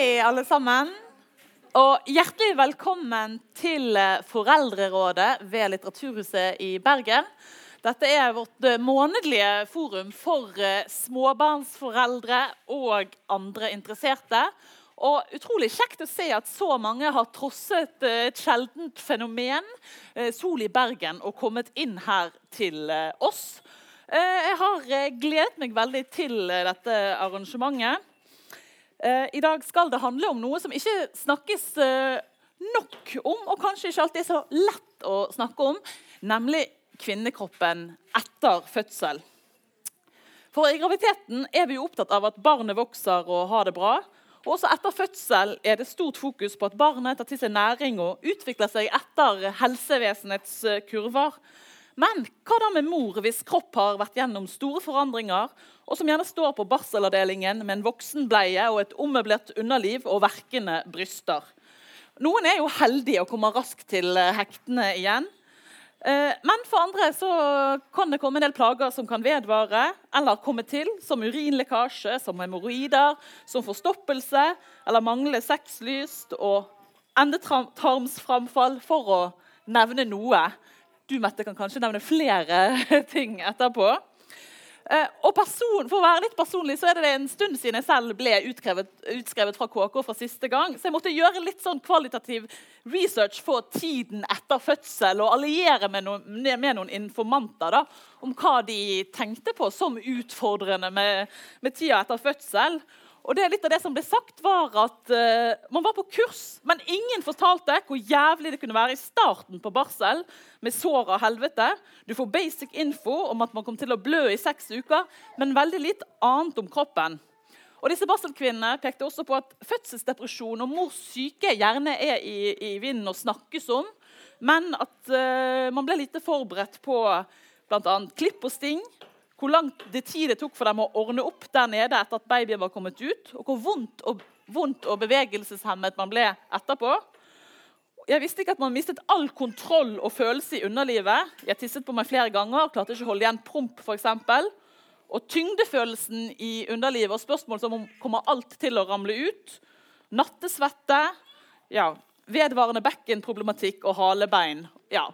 Hei, alle sammen. Og hjertelig velkommen til eh, Foreldrerådet ved Litteraturhuset i Bergen. Dette er vårt eh, månedlige forum for eh, småbarnsforeldre og andre interesserte. Og utrolig kjekt å se at så mange har trosset et sjeldent fenomen, Sol i Bergen, og kommet inn her til oss. Jeg har gledet meg veldig til dette arrangementet. Eh, I dag skal det handle om noe som ikke snakkes eh, nok om, og kanskje ikke alltid er så lett å snakke om, nemlig kvinnekroppen etter fødsel. For I graviditeten er vi jo opptatt av at barnet vokser og har det bra. Og også etter fødsel er det stort fokus på at barnet tar til seg næring og utvikler seg etter helsevesenets eh, kurver. Men hva da med mor hvis kropp har vært gjennom store forandringer, og som gjerne står på barselavdelingen med en voksenbleie og et ommøblert underliv og verkende bryster? Noen er jo heldige og kommer raskt til eh, hektene igjen. Eh, men for andre så kan det komme en del plager som kan vedvare eller komme til, som urinlekkasje, som hemoroider, som forstoppelse eller manglende sexlyst og endetarmsframfall, for å nevne noe. Du Mette, kan kanskje nevne flere ting etterpå. Eh, og person, For å være litt personlig så er det en stund siden jeg selv ble utskrevet, utskrevet fra KK for siste gang. Så jeg måtte gjøre litt sånn kvalitativ research for tiden etter fødsel og alliere med noen, med noen informanter da, om hva de tenkte på som utfordrende med, med tida etter fødsel. Og det litt av det som ble sagt var at uh, Man var på kurs, men ingen fortalte hvor jævlig det kunne være i starten på barsel med sår og helvete. Du får basic info om at man kom til å blø i seks uker, men veldig litt annet om kroppen. Og disse Barselkvinnene pekte også på at fødselsdepresjon og mors syke gjerne er i, i vinden og snakkes om, men at uh, man ble lite forberedt på bl.a. klipp og sting, hvor lang tid det tok for dem å ordne opp der nede etter at babyen var kommet ut, og hvor vondt og, vondt og bevegelseshemmet man ble etterpå. Jeg visste ikke at man mistet all kontroll og følelse i underlivet. Jeg tisset på meg flere ganger, klarte ikke å holde igjen promp f.eks. Og tyngdefølelsen i underlivet og spørsmål som om kommer alt til å ramle ut. Nattesvette, ja, vedvarende bekkenproblematikk og halebein. Ja,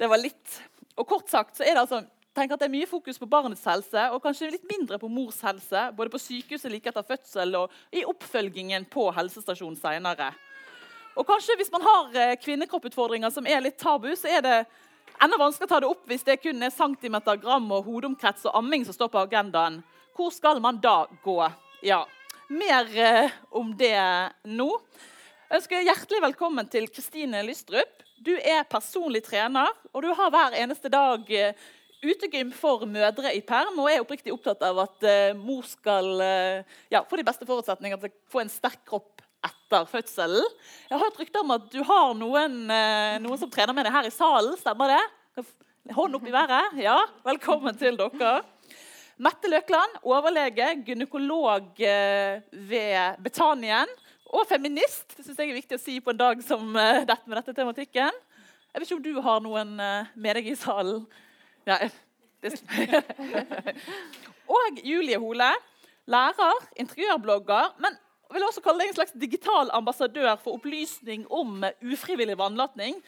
det var litt. Og kort sagt så er det altså tenker at det er mye fokus på barnets helse og kanskje litt mindre på mors helse. Både på sykehuset like etter fødsel og i oppfølgingen på helsestasjonen senere. Og kanskje Hvis man har eh, kvinnekropputfordringer som er litt tabu, så er det enda vanskelig å ta det opp hvis det kun er centimeter, gram og hodeomkrets og amming som står på agendaen. Hvor skal man da gå? Ja, Mer eh, om det nå. Jeg ønsker Hjertelig velkommen til Kristine Lystrup. Du er personlig trener, og du har hver eneste dag eh, utegym for mødre i perm og jeg er oppriktig opptatt av at uh, mor skal uh, ja, få de beste forutsetninger til å få en sterk kropp etter fødselen. Jeg har hørt rykter om at du har noen, uh, noen som trener med deg her i salen. Stemmer det? Hånd opp i været. Ja, velkommen til dere. Mette Løkland, overlege, gynekolog ved Betanien og feminist. Det synes jeg er viktig å si på en dag som dette med dette tematikken. Jeg vet ikke om du har noen med deg i salen ja, og Julie Hole, lærer, interiørblogger, men vil også kalle deg en slags digital ambassadør for opplysning om ufrivillig vannlatning.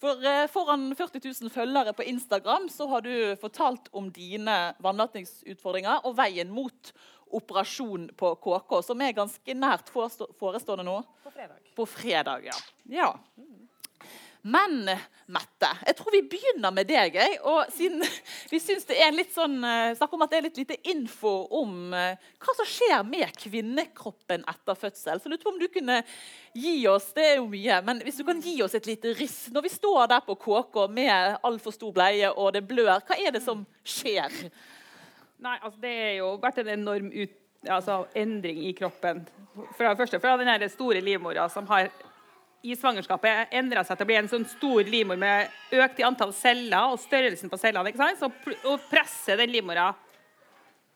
For eh, Foran 40 000 følgere på Instagram så har du fortalt om dine vannlatningsutfordringer og veien mot operasjon på KK, som er ganske nært forestående nå. På fredag. På fredag, ja. ja. Men Mette, jeg tror vi begynner med deg. Jeg. Og siden vi syns det er litt sånn, eh, snakk om at det er litt lite info om uh, hva som skjer med kvinnekroppen etter fødsel. Så lurer på om du kunne gi oss det er jo mye, men hvis du kan gi oss et lite riss. Når vi står der på KK med altfor stor bleie og det blør, hva er det som skjer? Nei, altså Det har jo vært en enorm ut, altså, endring i kroppen. For det første fra den store livmora som har i svangerskapet endra seg til å bli en sånn stor livmor med økt i antall celler og størrelsen på cellene. ikke sant? Så, og presser den livmora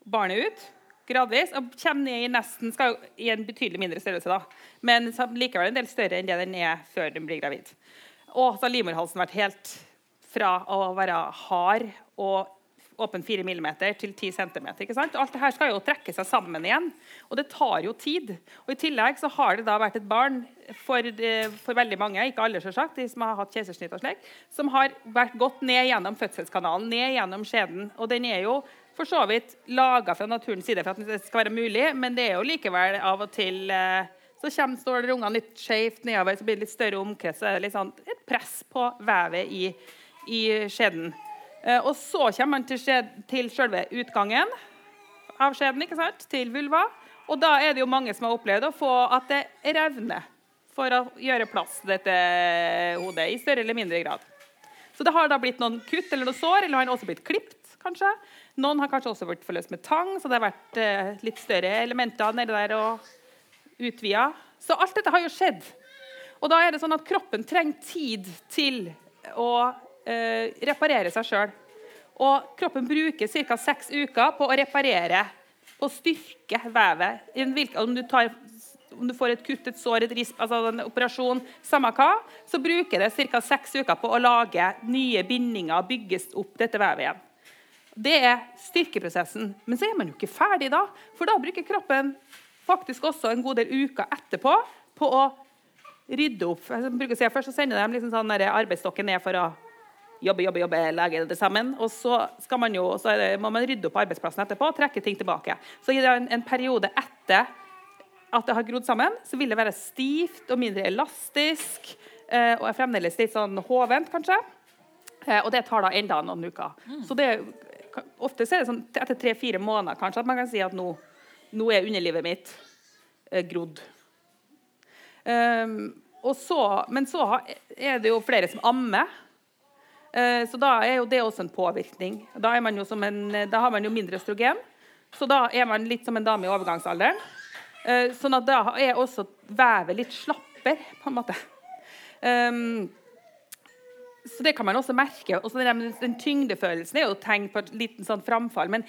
barnet ut gradvis og kommer ned i nesten skal i en betydelig mindre størrelse, da. men likevel en del større enn det den er før den blir gravid. Og så har livmorhalsen vært helt fra å være hard og åpen 4 mm til 10 cm. Ikke sant? Alt det her skal jo trekke seg sammen igjen, og det tar jo tid. Og I tillegg så har det da vært et barn for, eh, for veldig mange, ikke alle selvsagt, de som har hatt keisersnitt og slik, som har vært gått ned gjennom fødselskanalen, ned gjennom skjeden. Og den er jo for så vidt laga fra naturens side for at det skal være mulig, men det er jo likevel av og til eh, så kommer, står ungene litt skjevt nedover, så blir det litt større omkrets. Så er det litt sånn, et press på vevet i, i skjeden. Eh, og så kommer man til, til selve utgangen av skjeden, ikke sant? til vulva. Og da er det jo mange som har opplevd å få at det revner for å gjøre plass til dette hodet i større eller mindre grad. Så det har da blitt noen kutt eller noen sår, eller har også blitt klipt, kanskje. Noen har kanskje også blitt forløst med tang, så det har vært eh, litt større elementer nedi der og utvida. Så alt dette har jo skjedd. Og da er det sånn at kroppen trenger tid til å reparere seg sjøl. Og kroppen bruker ca. seks uker på å reparere, på å styrke vevet. Om om du får et kutt, et sår, et risp, altså en operasjon, samme hva, så bruker det ca. seks uker på å lage nye bindinger bygges opp dette vevet igjen. Det er styrkeprosessen. Men så er man jo ikke ferdig da. For da bruker kroppen faktisk også en god del uker etterpå på å rydde opp. Jeg bruker å si, først så sender de liksom sånn arbeidsstokken ned for å jobbe, jobbe, jobbe, lage det sammen. Og så, man jo, så det, må man rydde opp arbeidsplassen etterpå og trekke ting tilbake. Så i en, en periode etter at det har grodd sammen, så vil det være stivt og mindre elastisk. Eh, og er fremdeles litt sånn hovent, kanskje. Eh, og det tar da enda noen uker. Mm. Så det, ofte så er det sånn etter tre-fire måneder kanskje, at man kan si at nå, nå er underlivet mitt eh, grodd. Um, så, men så er det jo flere som ammer. Uh, så da er jo det også en påvirkning. Da, en, da, har man jo mindre østrogen. Så da er man litt som en dame i overgangsalderen. Uh, sånn at da er også vevet litt slapper, på en måte. Um, så det kan man også merke. Også den, den tyngdefølelsen er jo tegn på et liten sånn framfall. Men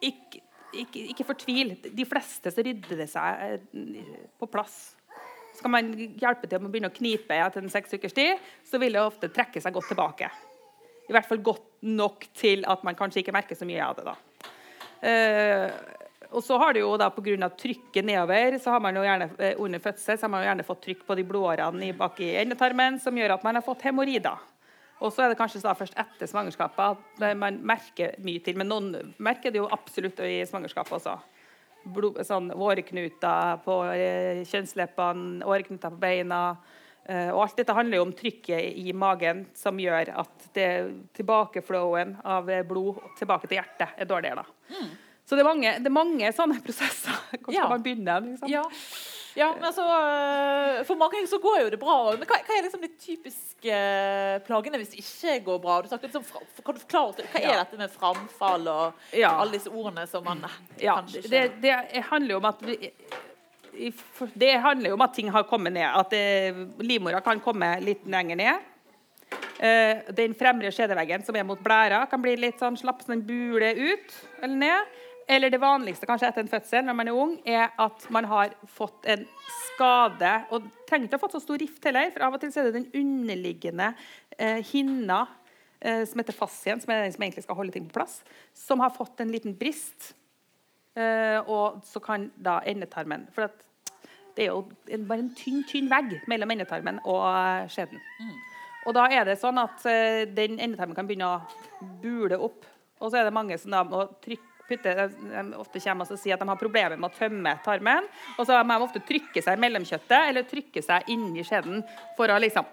ikke, ikke, ikke fortvil. De fleste så rydder det seg eh, på plass. Skal man hjelpe til med å begynne å knipe etter en seks ukers tid, så vil det ofte trekke seg godt tilbake. I hvert fall godt nok til at man kanskje ikke merker så mye av det. da. Uh, og så har det jo da Pga. trykket nedover så har man jo gjerne uh, under fødsel så har man jo gjerne fått trykk på de blodårene bak i endetarmen, som gjør at man har fått hemoroider. Og så er det kanskje da først etter svangerskapet at man merker mye til. Men noen merker det jo absolutt i svangerskapet også. Blod, sånn åreknuter på eh, kjønnsleppene, åreknuter på beina. Eh, og alt dette handler jo om trykket i magen som gjør at det, tilbakeflowen av blod tilbake til hjertet er dårligere. Mm. Så det er, mange, det er, mange, sånne prosesser. Hvor skal ja. man begynne? Liksom? Ja. Ja, men altså, eh, For mange så går jo det bra. Men hva, hva er liksom de typiske eh, plagene hvis det ikke går bra? Du liksom, kan du forklare Hva er dette med framfall og alle disse ordene som man ja, kanskje ikke det, det handler jo om at vi, det handler jo om at ting har kommet ned. At livmora kan komme litt lenger ned. Den fremre skjedeveggen som er mot blæra, kan bli litt sånn slapp, så den buler ut eller ned. Eller det vanligste kanskje etter en fødsel når man er ung, er at man har fått en skade. Og trenger ikke å ha fått så stor rift heller, for av og til er det den underliggende eh, hinna eh, som heter fascien, som er den som egentlig skal holde ting på plass, som har fått en liten brist. Uh, og så kan da endetarmen For det er jo bare en tynn, tynn vegg mellom endetarmen og eh, skjeden. Mm. Og da er det sånn at uh, den endetarmen kan begynne å bule opp. Og så er det mange som da må trykke putte, de ofte kommer og sier at de har problemer med å tømme tarmen. Og så må de ofte trykke seg i mellomkjøttet eller trykke seg inni skjeden for å liksom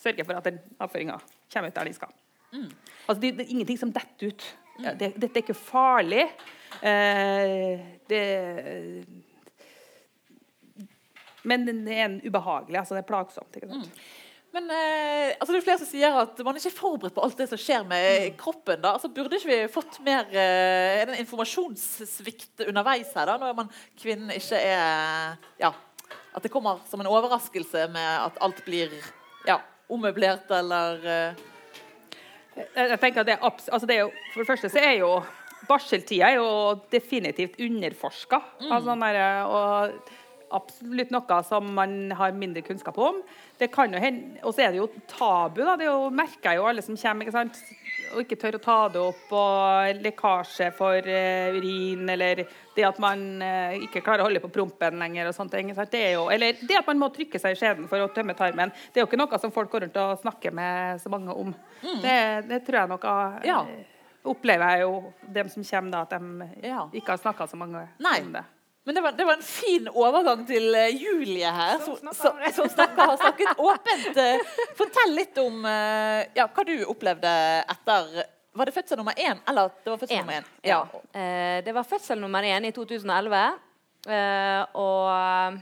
sørge for at den avføringa kommer ut der den skal. Mm. Altså, det, det, er ingenting som detter ut. Mm. Det, dette er ikke farlig. Eh, det men det er en ubehagelig. altså Det er plagsomt. ikke sant? Mm. Men eh, altså det er flere som sier at man er ikke forberedt på alt det som skjer med mm. kroppen. da. Altså Burde ikke vi fått mer eh, en informasjonssvikt underveis her, da, når man, kvinnen ikke er ja, At det kommer som en overraskelse med at alt blir ja, ommøblert eller eh. jeg, tenker at det er, altså det er jo, For det første så er jo barseltida er jo definitivt underforska. Mm. Altså, og absolutt noe som man har mindre kunnskap om. Det kan jo hende, Og så er det jo tabu. da, Det jo, merker jo alle som kommer. ikke sant? Og ikke tør å ta det opp. Og lekkasje for uh, urin, eller det at man uh, ikke klarer å holde på prompen lenger. og sånt, det er jo, Eller det at man må trykke seg i skjeden for å tømme tarmen. Det er jo ikke noe som folk går rundt og snakker med så mange om. Mm. Det, det, tror jeg noe ja. opplever jeg jo dem som kommer, da, at de ja. ikke har snakka så mange Nei. om det. Men det var, det var, en fin overgang til uh, Julie her, som, som, som snakker, har snakket åpent. Uh, fortell litt om uh, ja, hva du opplevde etter Var det fødsel nummer én? Eller det var fødsel en. nummer én? Ja. det var fødsel nummer én i 2011. og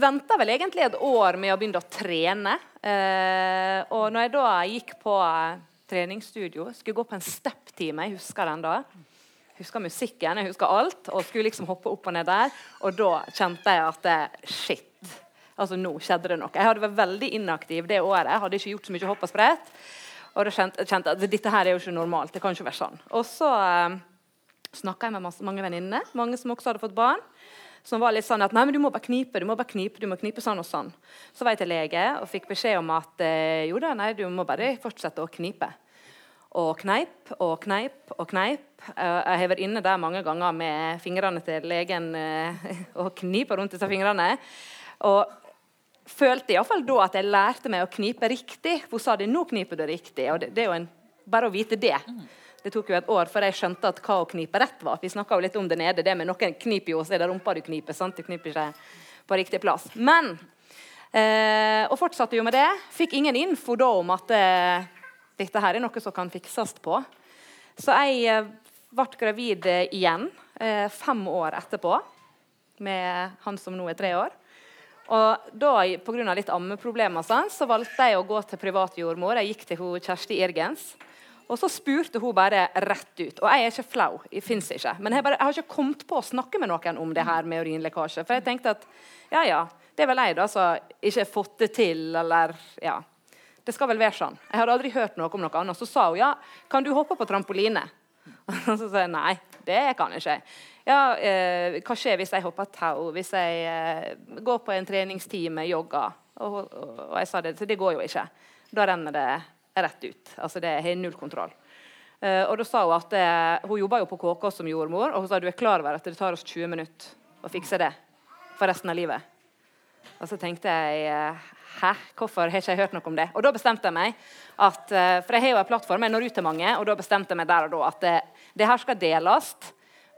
venta vel egentlig et år med å begynne å trene. og når jeg da gikk på treningsstudio, skulle gå på en step-time, jeg husker den da husker musikken, jeg husker alt, og skulle liksom hoppe opp og ned der. Og da kjente jeg at shit. Altså, nå skjedde det noe. Jeg hadde vært veldig inaktiv det året. Jeg hadde ikke gjort så mye hopp og sprett. Og da kjente jeg at dette her er jo ikke normalt. Det kan ikke være sånn. Og så eh, snakka jeg med masse, mange venninner, mange som også hadde fått barn. Som var litt sånn at nei, men du må bare knipe, du må bare knipe, du må knipe sånn og sånn. Så var jeg til lege og fikk beskjed om at eh, jo da, nei, du må bare fortsette å knipe og kneip og kneip og kneip. Eh, jeg har vært inne der mange ganger med fingrene til legen eh, og knipa rundt disse fingrene. Og følte iallfall da at jeg lærte meg å knipe riktig. Hun sa det, nå kniper du riktig. Og det, det er jo en, bare å vite det. Det tok jo et år før jeg skjønte at hva å knipe rett var. Vi snakka litt om det nede. det med Noen kniper jo, så er det rumpa du kniper. sant? Du kniper ikke på riktig plass. Men eh, Og fortsatte jo med det. Fikk ingen info da om at eh, dette her er noe som kan fikses på. Så jeg eh, ble gravid igjen eh, fem år etterpå med han som nå er tre år. Og da, Pga. litt ammeproblemer så valgte jeg å gå til privat jordmor. Jeg gikk til hun Kjersti Irgens. Og så spurte hun bare rett ut. Og jeg er ikke flau. Jeg fins ikke. Men jeg, bare, jeg, har ikke kommet på å snakke med noen om det her med urinlekkasje. For jeg tenkte at ja, ja, det er vel jeg da som ikke har fått det til, eller ja. Det skal vel være sånn. Jeg hadde aldri hørt noe om noe annet. Så sa hun ja, kan du hoppe på trampoline? Og så sa jeg nei, det kan jeg ikke. Ja, eh, hva skjer hvis jeg hopper tau? Hvis jeg eh, går på en treningstime, jogger? Og, og, og, jeg sa det, så det går jo ikke. Da renner det rett ut. Altså det har null kontroll. Eh, og da sa Hun at eh, hun jobba jo på KK som jordmor, og hun sa du er klar over at det tar oss 20 minutter å fikse det for resten av livet. Og så tenkte jeg eh, Hæ? Hvorfor har ikke jeg hørt noe om det? Og da bestemte jeg meg at, eh, For jeg har jo en plattform, jeg når ut til mange, og da bestemte jeg meg der og da at det, det her skal deles.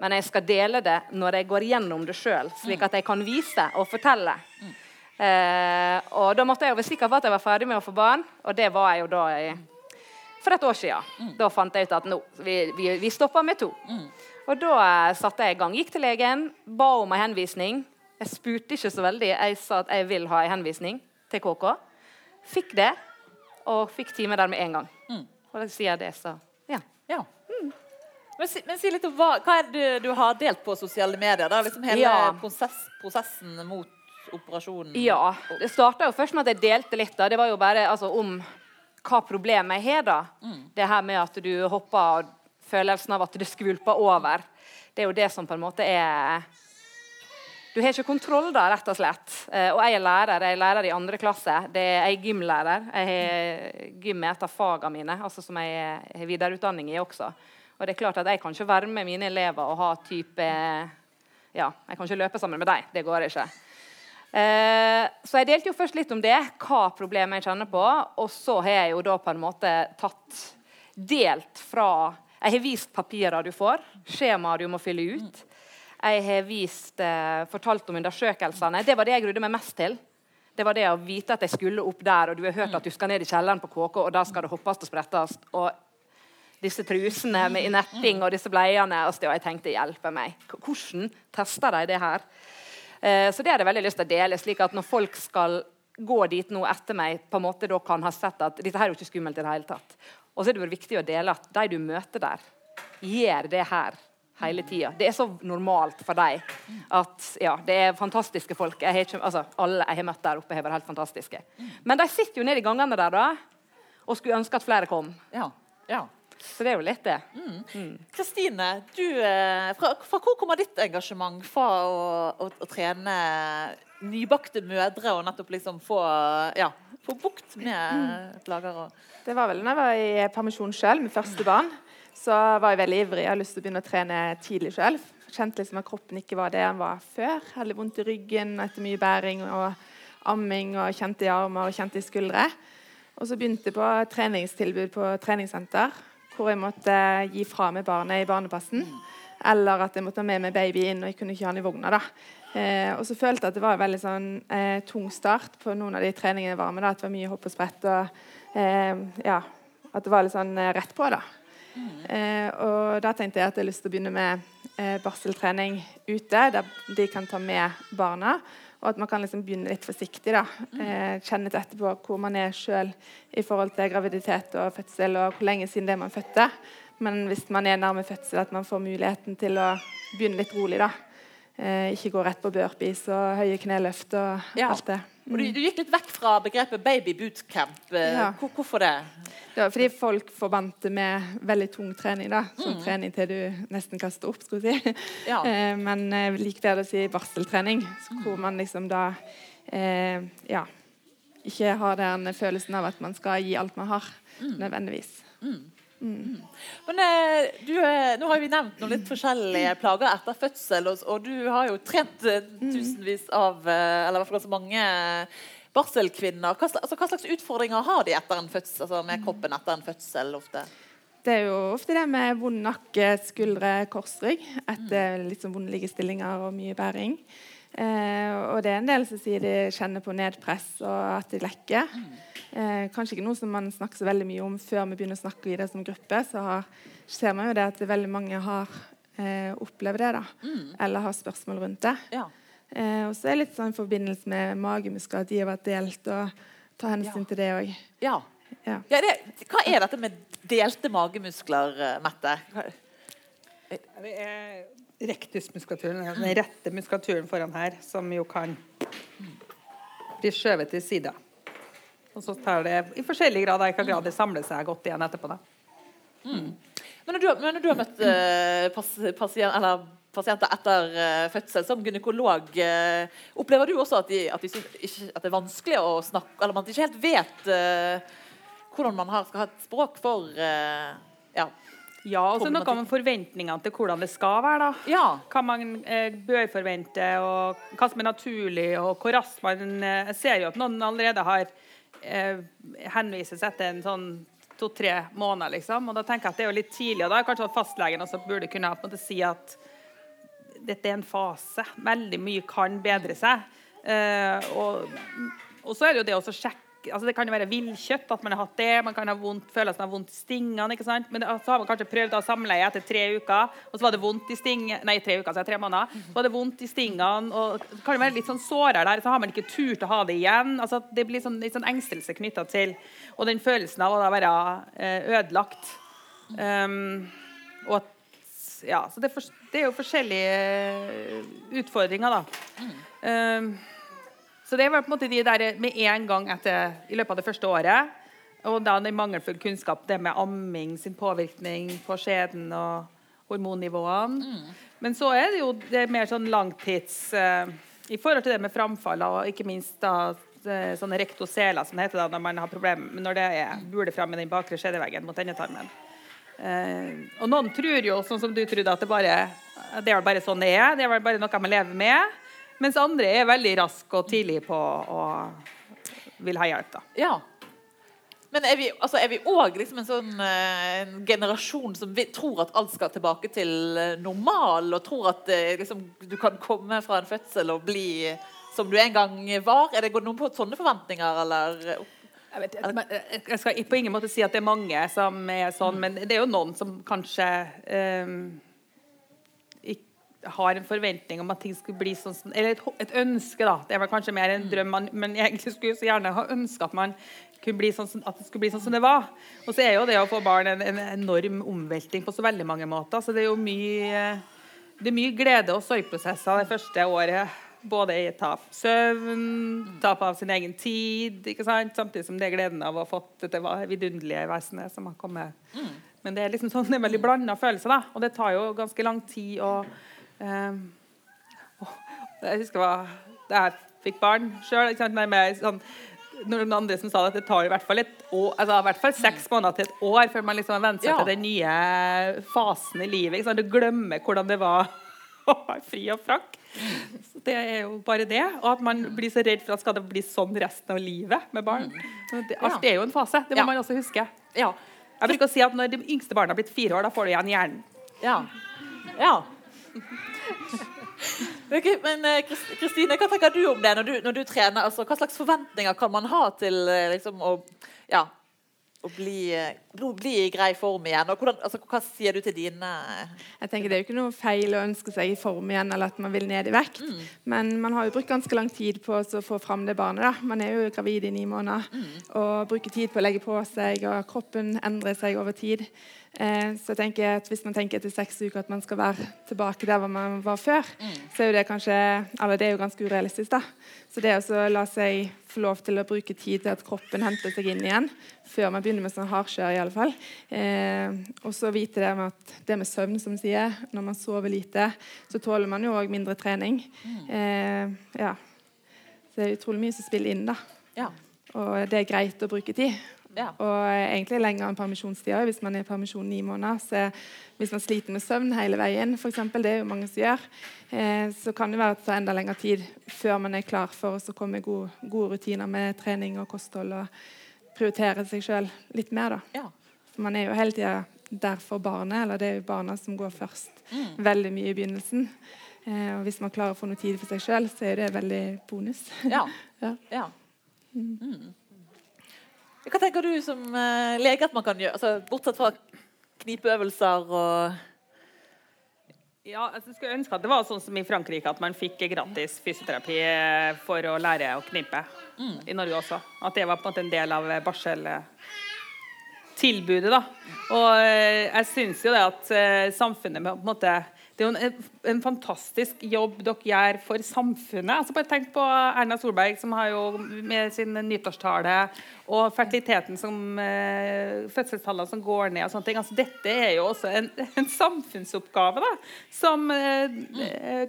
Men jeg skal dele det når jeg går gjennom det sjøl, slik at jeg kan vise og fortelle. Mm. Eh, og da måtte jeg jo være sikker på at jeg var ferdig med å få barn, og det var jeg jo da i, for et år siden. Mm. Da fant jeg ut at nå, vi, vi, vi stopper med to. Mm. Og da eh, satte jeg i gang. Gikk til legen, ba om en henvisning. Jeg spurte ikke så veldig. Jeg sa at jeg vil ha en henvisning til KK. Fikk det, og fikk time der med en gang. Mm. Og da sier jeg det, så ja. ja. Mm. Men, si, men, si, litt om hva, hva er det du, du, har delt på sosiale medier? Da? Liksom hele ja. prosess, prosessen mot operasjonen? Ja. Det starta først med at jeg delte litt. Da. Det var jo bare altså, om hva problemet jeg har. da. Mm. Det her med at du hopper og følelsen av at det skvulper over. Det er jo det som på en måte er du har ikke kontroll, da, rett og slett. Eh, og jeg er lærer. Jeg er lærer i andre klasse. Det er, jeg er gymlærer. Jeg har gym er et av fagene mine, altså som jeg har videreutdanning i også. Og det er klart at Jeg kan ikke være med mine elever og ha type Ja, jeg kan ikke løpe sammen med dem. Det går ikke. Eh, så jeg delte jo først litt om det, hva problemet jeg kjenner på. Og så har jeg jo da på en måte tatt delt fra Jeg har vist papirer du får, skjemaer du må fylle ut. Jeg har vist, eh, fortalt om undersøkelsene. Det var det jeg grudde meg mest til. Det var det å vite at jeg skulle opp der, og du har hørt at du skal ned i kjelleren på KK, og da skal det hoppes og sprettes. Og disse trusene med netting og disse bleiene. Og jeg tenkte hjelpe meg. Hvordan tester de det her? Eh, så det hadde jeg veldig lyst til å dele, slik at når folk skal gå dit nå etter meg, på en måte da kan ha sett at dette her er jo ikke skummelt i det hele tatt. Og så er det viktig å dele at de du møter der, gjør det her hele tida. Det er så normalt for dem at ja, det er fantastiske folk. Jeg ikke, altså, alle jeg har møtt der oppe, har vært helt fantastiske. Men de sitter jo nede i gangene der da, og skulle ønske at flere kom. Ja, ja. Så det er jo litt det. Kristine, du, eh, fra, fra hvor kommer ditt engasjement fra å, å, å trene nybakte mødre og nettopp liksom få, ja, få bukt med plager? Og Det var vel når jeg var i permisjon sjøl med første barn. Så var jeg veldig ivrig. Jeg hadde lyst til å begynne å trene tidlig selv. Kjente liksom at kroppen ikke var det den var før. Hadde vondt i ryggen etter mye bæring og amming og kjente i armer og kjente i skuldre. Og så begynte jeg på treningstilbud på treningssenter, hvor jeg måtte gi fra meg barnet i barnepassen. Eller at jeg måtte ha med meg baby inn, og jeg kunne ikke ha den i vogna. da. Eh, og så følte jeg at det var en veldig sånn, eh, tung start på noen av de treningene jeg var med. da, At det var mye hopp og sprett. og eh, ja, At det var litt sånn eh, rett på. da. Eh, og da tenkte jeg at jeg har lyst til å begynne med eh, barseltrening ute, der de kan ta med barna. Og at man kan liksom begynne litt forsiktig. da, eh, Kjenne litt etterpå hvor man er sjøl i forhold til graviditet og fødsel, og hvor lenge siden det er man fødte. Men hvis man er nærme fødsel, at man får muligheten til å begynne litt rolig. da. Eh, ikke gå rett på burpees og høye kneløft og Ja. alt det. Og du, du gikk litt vekk fra begrepet baby bootcamp. Eh, Ja. hvor, hvorfor det? Det var fordi folk forbandt med veldig tung trening. da, Sånn Mm. trening til du nesten kaster opp. skulle jeg si. Ja. Eh, men jeg liker bedre å si barseltrening, Mm. hvor man liksom da eh, ja, ikke har den følelsen av at man skal gi alt man har, Mm. nødvendigvis. Men eh, du, eh, Nå har vi nevnt noen litt forskjellige plager etter fødsel, og, du har jo trent eh, tusenvis av Eller i hvert fall ganske mange barselkvinner. Hva, altså, hva slags utfordringer har de etter en fødsel, altså med kroppen etter en fødsel ofte? Det er jo ofte det med vond nakke, skuldre, korsrygg etter litt sånn vonde liggestillinger og mye bæring. Eh, og det er en del som sier de kjenner på nedpress og at de lekker. Eh, kanskje ikke noe som man snakker så veldig mye om før vi begynner å snakke i det som gruppe. Så har, ser man jo det at veldig mange har eh, opplevd det, da. Eller har spørsmål rundt det. Ja. Eh, og så er det litt sånn i forbindelse med magemuskler, at de har vært delt, og ta hensyn Ja. til det òg. ja. Ja. ja det, hva er dette med delte magemuskler, eh, Mette? Det er rektusmuskulaturen, altså den rette muskulaturen foran her, som jo kan bli skjøvet til sida. Og så tar det i forskjellig grad i hvilken grad det samler seg godt igjen etterpå. Da. Men når du, men når du har møtt eh, pas, pasien, pasienter etter eh, fødsel som gynekolog, eh, opplever du også at, de, at, de synes, ikke, at det er vanskelig å snakke Eller man ikke helt vet eh, hvordan man har, skal ha et språk for eh, ja. Ja, og så noe med forventningene til hvordan det skal være. da. ja. Hva man eh, bør forvente, og hva som er naturlig, og hvor raskt man eh, ser jo at noen allerede har eh, henvises etter en sånn to-tre måneder, liksom. Og da tenker jeg at det er jo litt tidlig. Og da er kanskje fastlegen også burde kunne på en måte si at dette er en fase. Veldig mye kan bedre seg. Eh, og, og så er det jo det å så altså Det kan jo være villkjøtt, at man har hatt det. Man kan ha vondt, man har vondt i stingene. ikke sant? Men det, så har man kanskje prøvd å ha samleie etter tre uker, og så var det vondt i sting... Nei, tre uker, så er det tre måneder. Så var det vondt i stingene, og det kan jo være litt sånn sårer der, så har man ikke turt å ha det igjen. altså Det blir sånn, litt sånn engstelse knytta til Og den følelsen av å være eh, ødelagt. Um, og at ja, så det er, for, det er jo forskjellige eh, utfordringer, da. Um, så det var på en måte de der med en gang etter, i løpet av det første året. Og da den mangelfull kunnskap, det med amming sin påvirkning på skjeden og hormonnivåene. Men så er det jo det mer sånn langtids uh, I forhold til det med framfall og ikke minst da eh, sånne rektoseler, som det heter da når man har problemer når det er buler fram i den bakre skjedeveggen mot endetarmen. Eh, og noen tror jo, sånn som du trodde, at det bare det er vel bare sånn det er. Det er vel bare noe man lever med. Mens andre er veldig raske og tidlig på og vil ha hjelp. da. ja. Men er vi, altså vi òg liksom en sånn eh, en generasjon som vi, tror at alt skal tilbake til eh, normal, og tror at eh, liksom, du kan komme fra en fødsel og bli som du en gang var? Er det noen på sånne forventninger, eller? Jeg, vet, jeg, jeg skal på ingen måte si at det er mange som er sånn, men det er jo noen som kanskje ikk- har en forventning om at ting skulle bli sånn som Eller et, et ønske, da. Det var kanskje mer en drøm, man, men egentlig skulle jeg så gjerne ha ønska at man kunne bli sånn at det skulle bli sånn som det var. Og så er jo det å få barn en, en enorm omvelting på så veldig mange måter. Så det er jo mye det er mye glede og sorgprosesser det første året. Både i tap søvn, tap av sin egen tid, ikke sant? samtidig som det er gleden av å ha fått dette vidunderlige vesenet som har kommet Men det er liksom sånn, det er veldig blanda følelser, da. Og det tar jo ganske lang tid å Jeg husker hva, da jeg fikk barn sjøl. Sånn, noen andre som sa at det tar i hvert fall, et år, altså, i hvert fall seks måneder til et år før man liksom venner seg Ja. til den nye fasen i livet. Du glemmer hvordan det var å være fri og frank. Så det er jo bare det. Og at man blir så redd for at skal det bli sånn resten av livet med barn. Det, alt er jo en fase. Det må Ja. man også huske. Ja. Jeg bruker å si at Når de yngste barna har blitt fire år, da får du igjen hjernen. Ja. ja. Ok, men eh, Kristine, hva tenker du om det når du, når du trener? Altså, hva slags forventninger kan man ha til eh, liksom, å, ja, å bli, eh, bli bli i grei form igjen? Hvordan, altså, hva sier du til dine Jeg tenker Det er jo ikke noe feil å ønske seg i form igjen, eller at man vil ned i vekt. Men man har jo brukt ganske lang tid på å få fram det barnet. da. Man er jo gravid i ni måneder og bruker tid på å legge på seg, og kroppen endrer seg over tid. Eh, så jeg tenker at Hvis man tenker etter seks uker at man skal være tilbake der hvor man var før, så er jo det kanskje Eller det er jo ganske urealistisk, da. Så det å la seg få lov til å bruke tid til at kroppen henter seg inn igjen, før man begynner med sånn hardkjør, i alle fall. Eh, og så vite det med at det med søvn, som sier, når man sover lite, så tåler man jo òg mindre trening. Eh, ja. Så det er utrolig mye som spiller inn, da. Ja. Og det er greit å bruke tid. Ja. Og egentlig lenger enn permisjonstida. Hvis man er i permisjon ni måneder, så hvis man sliter med søvn hele veien, for eksempel, det er jo mange som gjør, eh, så kan det være at det tar enda lengre tid før man er klar for å komme i gode, gode rutiner med trening og kosthold og prioritere seg sjøl litt mer. da. Ja. For man er jo hele tida der for barnet, eller det er jo barna som går først veldig mye i begynnelsen. Eh, og hvis man klarer å få noe tid for seg sjøl, så er det veldig bonus. Ja. Ja. ja. Mm. Hva tenker du som eh, lege at man kan gjøre, altså, bortsett fra knipeøvelser og Ja, altså, jeg skulle ønske at det var sånn som i Frankrike, at man fikk gratis fysioterapi eh, for å lære å knipe. I Norge også. At det var på en måte en del av eh, barseltilbudet. da. Og jeg syns jo det at samfunnet på en måte det er jo en, en fantastisk jobb dere gjør for samfunnet. Altså bare Tenk på Erna Solberg, som har jo med sin nyttårstale og fertiliteten som eh, fødselstallene som går ned og sånne ting. Altså Dette er jo også en, en samfunnsoppgave da, som eh,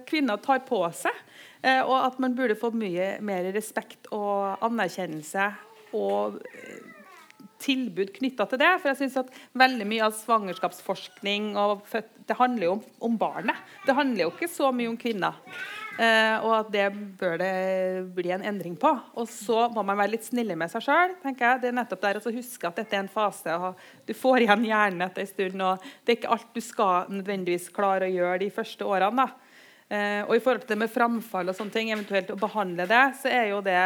kvinner tar på seg. Eh, og at man burde få mye mer respekt og anerkjennelse og eh, tilbud knytta til det. For jeg synes at veldig mye av svangerskapsforskning og født, det handler jo om, om barnet. Det handler jo ikke så mye om kvinner. Eh, og at det bør det bli en endring på. Og så må man være litt snille med seg sjøl. Det er nettopp der å huske at dette er en fase. og Du får igjen hjernen etter en stund. og Det er ikke alt du skal nødvendigvis klare å gjøre de første årene. da. Eh, og i forhold til det med framfall og sånne ting, eventuelt å behandle det, så er jo det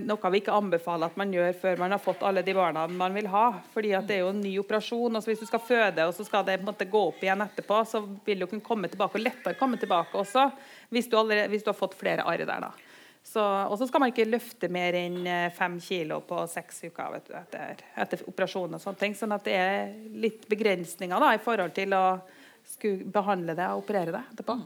noe vi ikke anbefaler at man gjør før man har fått alle de barna man vil ha. fordi at det er jo en ny operasjon. og Hvis du skal føde og så skal det på en måte gå opp igjen etterpå, så vil du kunne komme tilbake og lettere komme tilbake også hvis du, allerede, hvis du har fått flere arr der. da. Og så skal man ikke løfte mer enn eh, fem kilo på seks uker du, etter, etter operasjon. og sånne ting, sånn at det er litt begrensninger da, i forhold til å skulle behandle det og operere det etterpå.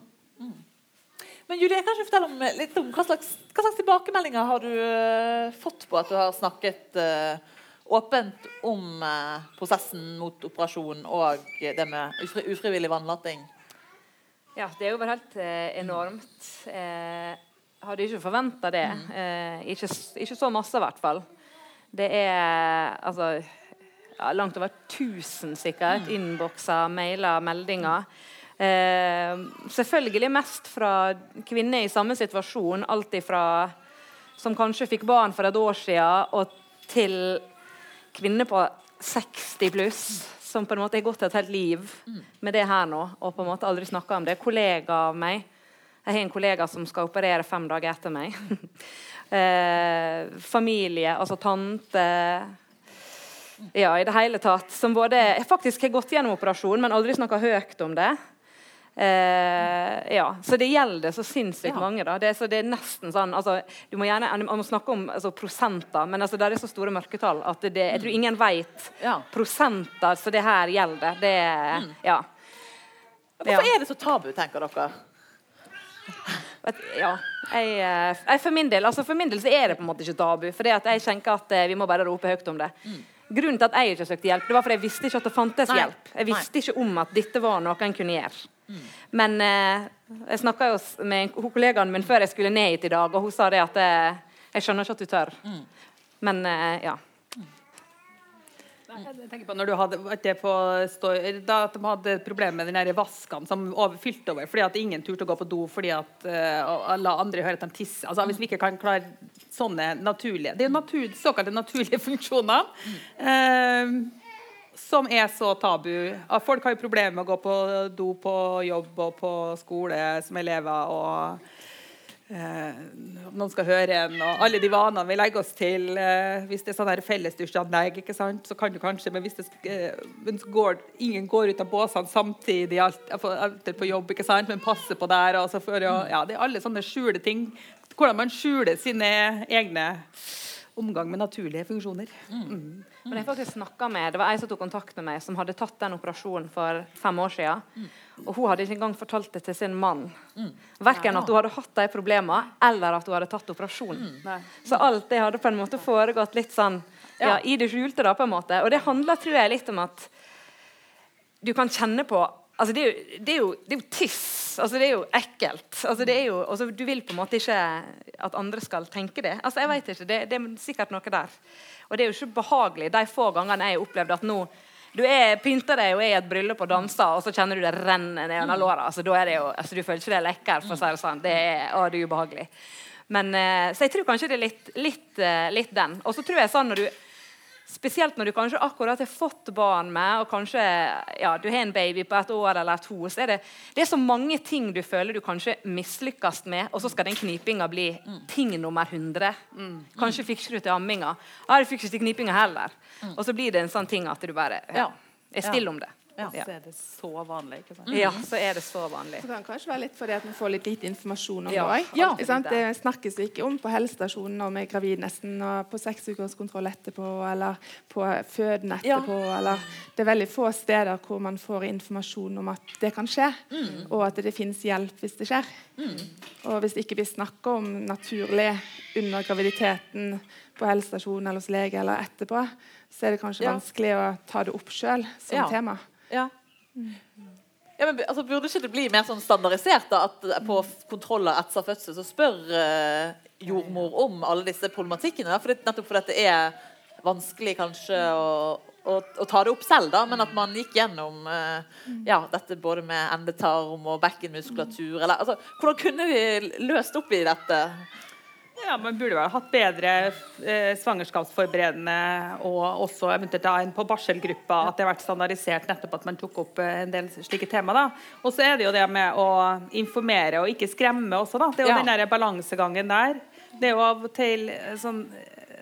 Men Julie, jeg kan ikke fortelle om, eh, litt om hva slags, hva slags tilbakemeldinger har du uh, fått på at du har snakket uh, åpent om uh, prosessen mot operasjon og det med ufri, ufrivillig vannlating? Ja, det er jo bare helt enormt. Eh, hadde ikke forventa det. Eh, ikke, ikke så masse, i hvert fall. Det er altså ja, langt over 1000 sikkert. Innbokser, mailer, meldinger. Eh, selvfølgelig mest fra kvinner i samme situasjon. Alt ifra som kanskje fikk barn for et år siden, og til kvinner på 60 pluss som på en måte har gått et helt liv med det her nå, og på en måte aldri snakka om det. Kollega av meg. Jeg har en kollega som skal operere fem dager etter meg. eh, familie, altså tante Ja, i det hele tatt. Som både faktisk har gått gjennom operasjon, men aldri snakka høyt om det. Eh, ja, Så det gjelder så sinnssykt Ja. mange. da. Det, så det er nesten sånn, altså, du må gjerne, Man må snakke om altså, prosenter, men altså, det er så store mørketall at det, jeg tror ingen vet Ja. prosenter så det her gjelder. Det, ja. Hvorfor Ja. er det så tabu, tenker dere? Ja. Jeg, eh, jeg, for, min del, altså for min del så er det på en måte ikke tabu. For jeg tenker at eh, vi må bare rope høyt om det. Grunnen til at jeg ikke søkte hjelp, det var fordi jeg visste ikke at det fantes Nei. hjelp. Jeg visste ikke om at dette var noe en kunne gjøre. Men eh, jeg snakka jo med kollegaen min før jeg skulle ned hit i dag, og hun sa det at jeg, jeg skjønner ikke at du tør. Men eh, ja. Jeg tenker på når du hadde på stå, da de hadde problemer med den der vaskene som over, fylte over fordi at ingen turte å gå på do fordi at uh, alle andre hører at de tisser. Altså, hvis vi ikke kan klare sånne naturlige Det er natur, såkalte naturlige funksjoner. eh, som er så tabu. Folk har jo problemer med å gå på do på jobb og på skole som elever. og Eh, noen skal høre en, og alle de vanene vi legger oss til. Eh, hvis det er sånn fellesdusjanlegg, ikke sant, så kan du kanskje Men hvis det, eh, går, ingen går ut av båsene samtidig alt, alt på jobb, ikke sant, men passer på der. Og så for, jo... ja, det er alle sånne skjule ting. Hvordan man skjuler sine egne omgang med naturlige funksjoner. Mm. Men jeg faktisk med, Det var ei som tok kontakt med meg, som hadde tatt den operasjonen for fem år siden. Og hun hadde ikke engang fortalt det til sin mann. Verken at hun hadde hatt de problemene, eller at hun hadde tatt operasjonen. Nei. Så alt det hadde på en måte foregått litt sånn ja, i det skjulte. da på en måte. Og det handler tror jeg litt om at du kan kjenne på altså det, er jo, det, er jo, det er jo tiss. altså Det er jo ekkelt. altså er jo, altså Du vil på en måte ikke at andre skal tenke det. altså Jeg vet ikke, det, det er sikkert noe der. Og det er jo ikke behagelig de få gangene jeg har opplevd at nå du er, pynter deg og er i et bryllup og danser, og så kjenner du det renner ned under låra. Altså, da er det jo, altså, du føler ikke det er lekker, for å si det sånn. Det er, å, det er ubehagelig. Men, eh, så jeg tror kanskje det er litt, litt, eh, litt den. Og så tror jeg sånn når du Spesielt når du kanskje akkurat har fått barn med, og kanskje ja, du har en baby på et år eller to, så er det, det er så mange ting du føler du kanskje mislykkes med, og så skal den knipinga bli ting nummer 100. Kanskje fikser du til amminga. Ja, du fikser ikke knipinga heller. Og så blir det en sånn ting at du bare ja, er stille om det. Ja. Så er det så vanlig. ikke sant? Ja, så er det så vanlig. Det kan kanskje være litt fordi at vi får litt lite informasjon om Ja, det òg. ja. Det snakkes ikke om på helsestasjonen når vi er gravid nesten, og på seksukerskontroll etterpå, eller på føden etterpå. Eller det er veldig få steder hvor man får informasjon om at det kan skje, og at det finnes hjelp hvis det skjer. Og hvis ikke vi snakker om naturlig under graviditeten på helsestasjonen eller hos lege eller etterpå, så er det kanskje Ja. vanskelig å ta det opp sjøl som Ja. tema. Ja. Ja, men, altså, burde ikke det bli mer sånn standardisert da, at på kontroller etter fødsel så spør eh, jordmor om alle disse problematikkene? da? For det, nettopp fordi det er vanskelig kanskje å, å, å ta det opp selv, da, men at man gikk gjennom eh, ja, dette både med endetarm og bekkenmuskulatur. Eller, altså, hvordan kunne vi løst opp i dette? Ja, Man burde vel hatt bedre eh, svangerskapsforberedende og også eventuelt da en på barselgruppa. At det har vært standardisert nettopp at man tok opp eh, en del slike tema. da. Og så er det jo det med å informere og ikke skremme også. da. Det er jo Ja. den der balansegangen der. Det er jo av og til eh, sånn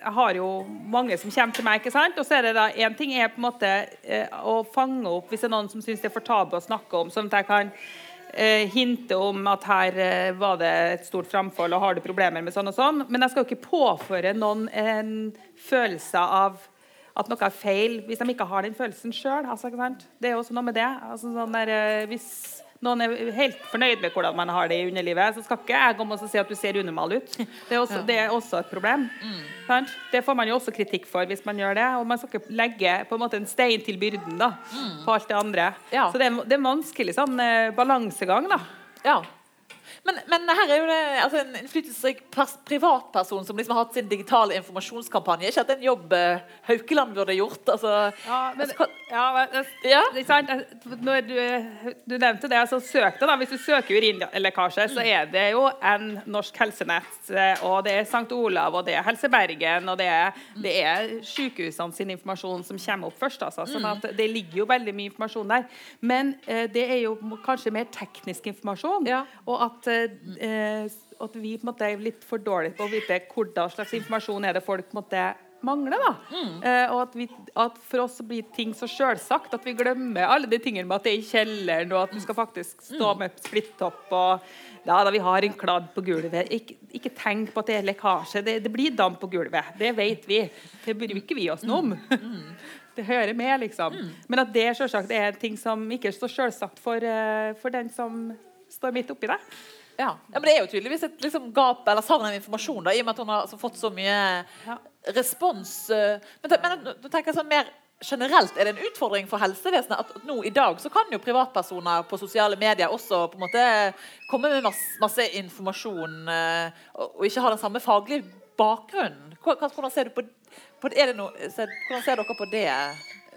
jeg har jo mange som kommer til meg, ikke sant? og så er det da, en ting er på en måte eh, å fange opp hvis det er noen som syns det er for tabu å snakke om, sånn at jeg kan hinte om at her eh, var det et stort framfold, og har du problemer med sånn og sånn. Men jeg skal jo ikke påføre noen en følelse av at noe er feil hvis de ikke har den følelsen sjøl. Altså, det er jo også noe med det. Altså, sånn der, eh, hvis noen er helt fornøyd med hvordan man har det i underlivet, så skal ikke jeg komme og si at du ser unormal ut. Det er også, det er også et problem. Mm. Det får man jo også kritikk for hvis man gjør det. Og man skal ikke legge på en måte en stein til byrden da, på alt det andre. Ja. Så det er, det er en vanskelig sånn eh, balansegang. da. Ja. Men, men her er jo det altså en innflytelsesrik privatperson som liksom har hatt sin digitale informasjonskampanje. Ikke dette en jobb eh, Haukeland burde gjort? Altså, Ja, men, altså, ja, men, Ja. sant. Når du, du nevnte det, altså søkte da. Hvis du søker urinlekkasje, så er det jo en Norsk Helsenett, eh, og det er St. Olav, og det er Helse Bergen, og det er, det er sykehusene sin informasjon som kommer opp først. Altså. Sånn at det ligger jo veldig mye informasjon der. Men eh, det er jo kanskje mer teknisk informasjon. Og at, eh, at vi måte er litt for dårlige på å vite hvordan slags informasjon er det folk måte mangler. da. Eh, og at, vi, at For oss så blir ting så selvsagt at vi glemmer alle de tingene med at det er i kjelleren, og at du skal faktisk stå med splittopp og ja, da vi har en kladd på gulvet. Ikke, ikke tenk på at det er lekkasje. Det, det blir damp på gulvet. Det vet vi. Det bruker vi oss noe om. Det hører med, liksom. Men at det selvsagt er ting som ikke er så selvsagt for, eh, for den som står midt oppi det. Ja. ja, men Det er jo tydeligvis et liksom, gap eller savn av informasjon, da, i og med at hun har altså, fått så mye Ja. respons. eh, Men, men du tenker sånn mer generelt, er det en utfordring for helsevesenet at nå i dag så kan jo privatpersoner på sosiale medier også på en måte komme med masse, masse informasjon eh, og, ikke ha den samme faglige bakgrunnen? Hvordan ser du på, på det noe, hvordan ser dere på det?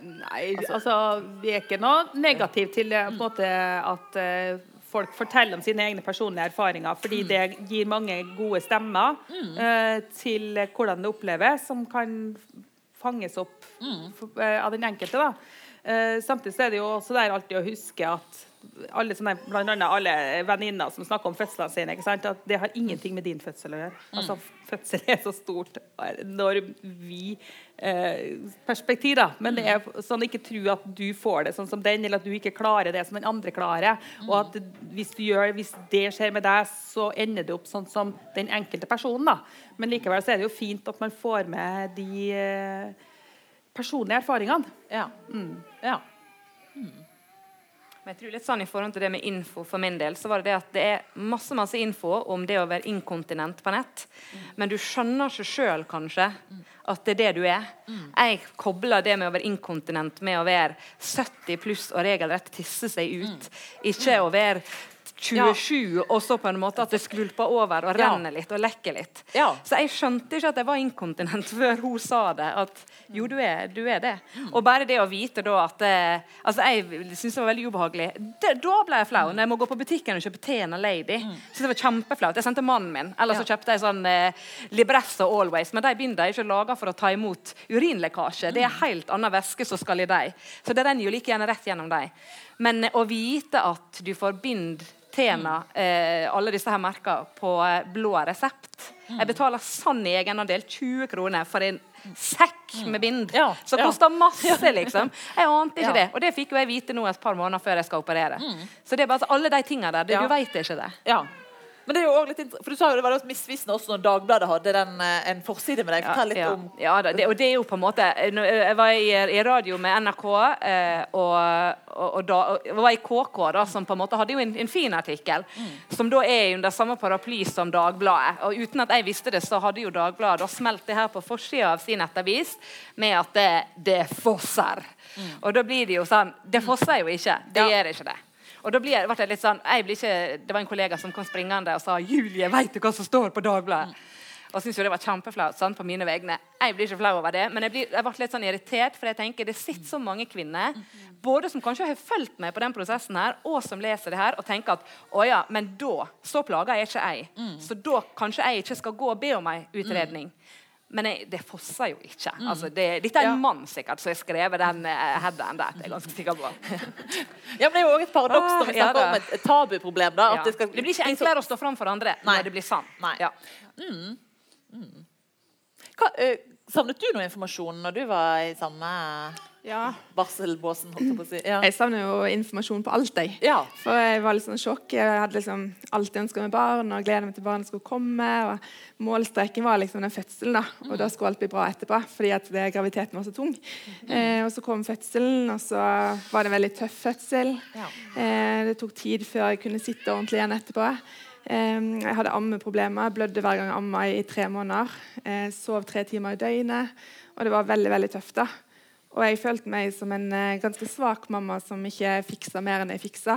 Nei, altså, vi er ikke noe negativ til på en måte at eh, folk forteller om sine egne personlige erfaringer, fordi det gir mange gode stemmer eh, til hvordan det oppleves, som kan fanges opp mm. for, uh, av den enkelte. Da. Uh, samtidig er det jo også der alltid å huske at alle sånne, blant annet alle venninner som snakker om fødslene sine, ikke sant? at det har ingenting med din fødsel å gjøre. Altså, fødsel er så stort enormt vi eh, perspektiv, da. Men det er sånn ikke tro at du får det sånn som den, eller at du ikke klarer det som den andre klarer. Og at hvis, du gjør, hvis det skjer med deg, så ender det opp sånn som den enkelte personen. da. Men likevel så er det jo fint at man får med de eh, personlige erfaringene. Ja. ja. Men jeg tror litt sånn i forhold til det med info for min del, så var det det at det er masse masse info om det å være inkontinent på nett. Men du skjønner ikke sjøl kanskje at det er det du er. Jeg kobler det med å være inkontinent med å være 70 pluss og regelrett tisse seg ut. Ikke å være 27 og så på en måte at det skvulper over og Ja. renner litt og lekker litt. Ja. Så jeg skjønte ikke at jeg var inkontinent før hun sa det. At jo, du er, du er det. Og bare det å vite da at eh, Altså, jeg syntes det var veldig ubehagelig. Det, da ble jeg flau. Når jeg må gå på butikken og kjøpe Tena Lady. Synes det var kjempeflaut. Jeg sendte mannen min. Eller så kjøpte jeg sånn eh, Libresso Always. Men de bindene er ikke laga for å ta imot urinlekkasje. Det er helt annen væske som skal i dem. Så det renner jo like gjerne rett gjennom dem. Men å vite at du får bind Tena, eh, alle disse her merka på eh, blå resept. Jeg betaler sann egenandel 20 kroner for en sekk med bind Ja, som ja. koster masse, liksom. Jeg ante ikke Ja. det. Og det fikk jo jeg vite nå et par måneder før jeg skal operere. Så det er bare altså, alle de tingene der. Det, Ja. Du veit ikke det. Ja. Men det er jo også litt For du sa jo det var litt misvisende også når Dagbladet hadde den, eh, en forside med deg. Fortell litt ja. om ja da, det, og det er jo på en måte Jeg var i, i radio med NRK, eh, og, og, og, da, og var i KK, da, som på en måte hadde jo en, en fin artikkel. Som da er under samme paraply som Dagbladet. Og uten at jeg visste det, så hadde jo Dagbladet da smelt det her på forsida av sin nettavis med at det, det fosser. Og da blir det jo sånn Det fosser jo ikke. Det Ja. gjør ikke det. Og da blir ble jeg litt sånn, ikke, Det var en kollega som kom springende og sa 'Julie, veit du hva som står på Dagbladet?' Og syntes jo det var kjempeflaut sånn, på mine vegne. Jeg blir ikke flau over det, men jeg, blir, jeg ble litt sånn irritert, for jeg tenker det sitter så mange kvinner både som kanskje har fulgt meg på den prosessen her, og som leser det her og tenker at å ja, men da så plager jeg ikke jeg. Så da kanskje jeg ikke skal gå og be om ei utredning. Men jeg, det fosser jo ikke. Altså, det, dette er en Ja. mann sikkert som har skrevet den uh, headeren der. Det er ganske sikker på. Ja, men Det er jo også et paradoks når vi Ah, ja snakker om et, tabuproblem. da, Ja. det, skal, Det blir ikke enklere å stå fram for andre Nei. når det blir sant. Nei. Ja. Hva, uh, savnet du noe informasjon når du var i samme Ja. barselbåsen? holdt jeg på å si? Ja. Jeg savner jo informasjon på alt, jeg. Ja. For jeg var litt sånn sjokk. Jeg hadde liksom alltid ønska meg barn og gleda meg til barnet skulle komme. og Målstreken var liksom den fødselen, da. Og da skulle alt bli bra etterpå, fordi at det, graviditeten var så tung. Eh, og så kom fødselen, og så var det en veldig tøff fødsel. Ja. Eh, det tok tid før jeg kunne sitte ordentlig igjen etterpå. Jeg hadde ammeproblemer, blødde hver gang jeg amma i, i tre måneder. Eh, sov tre timer i døgnet. Og det var veldig, veldig tøft, da. Og jeg følte meg som en eh, ganske svak mamma som ikke fiksa mer enn jeg fiksa.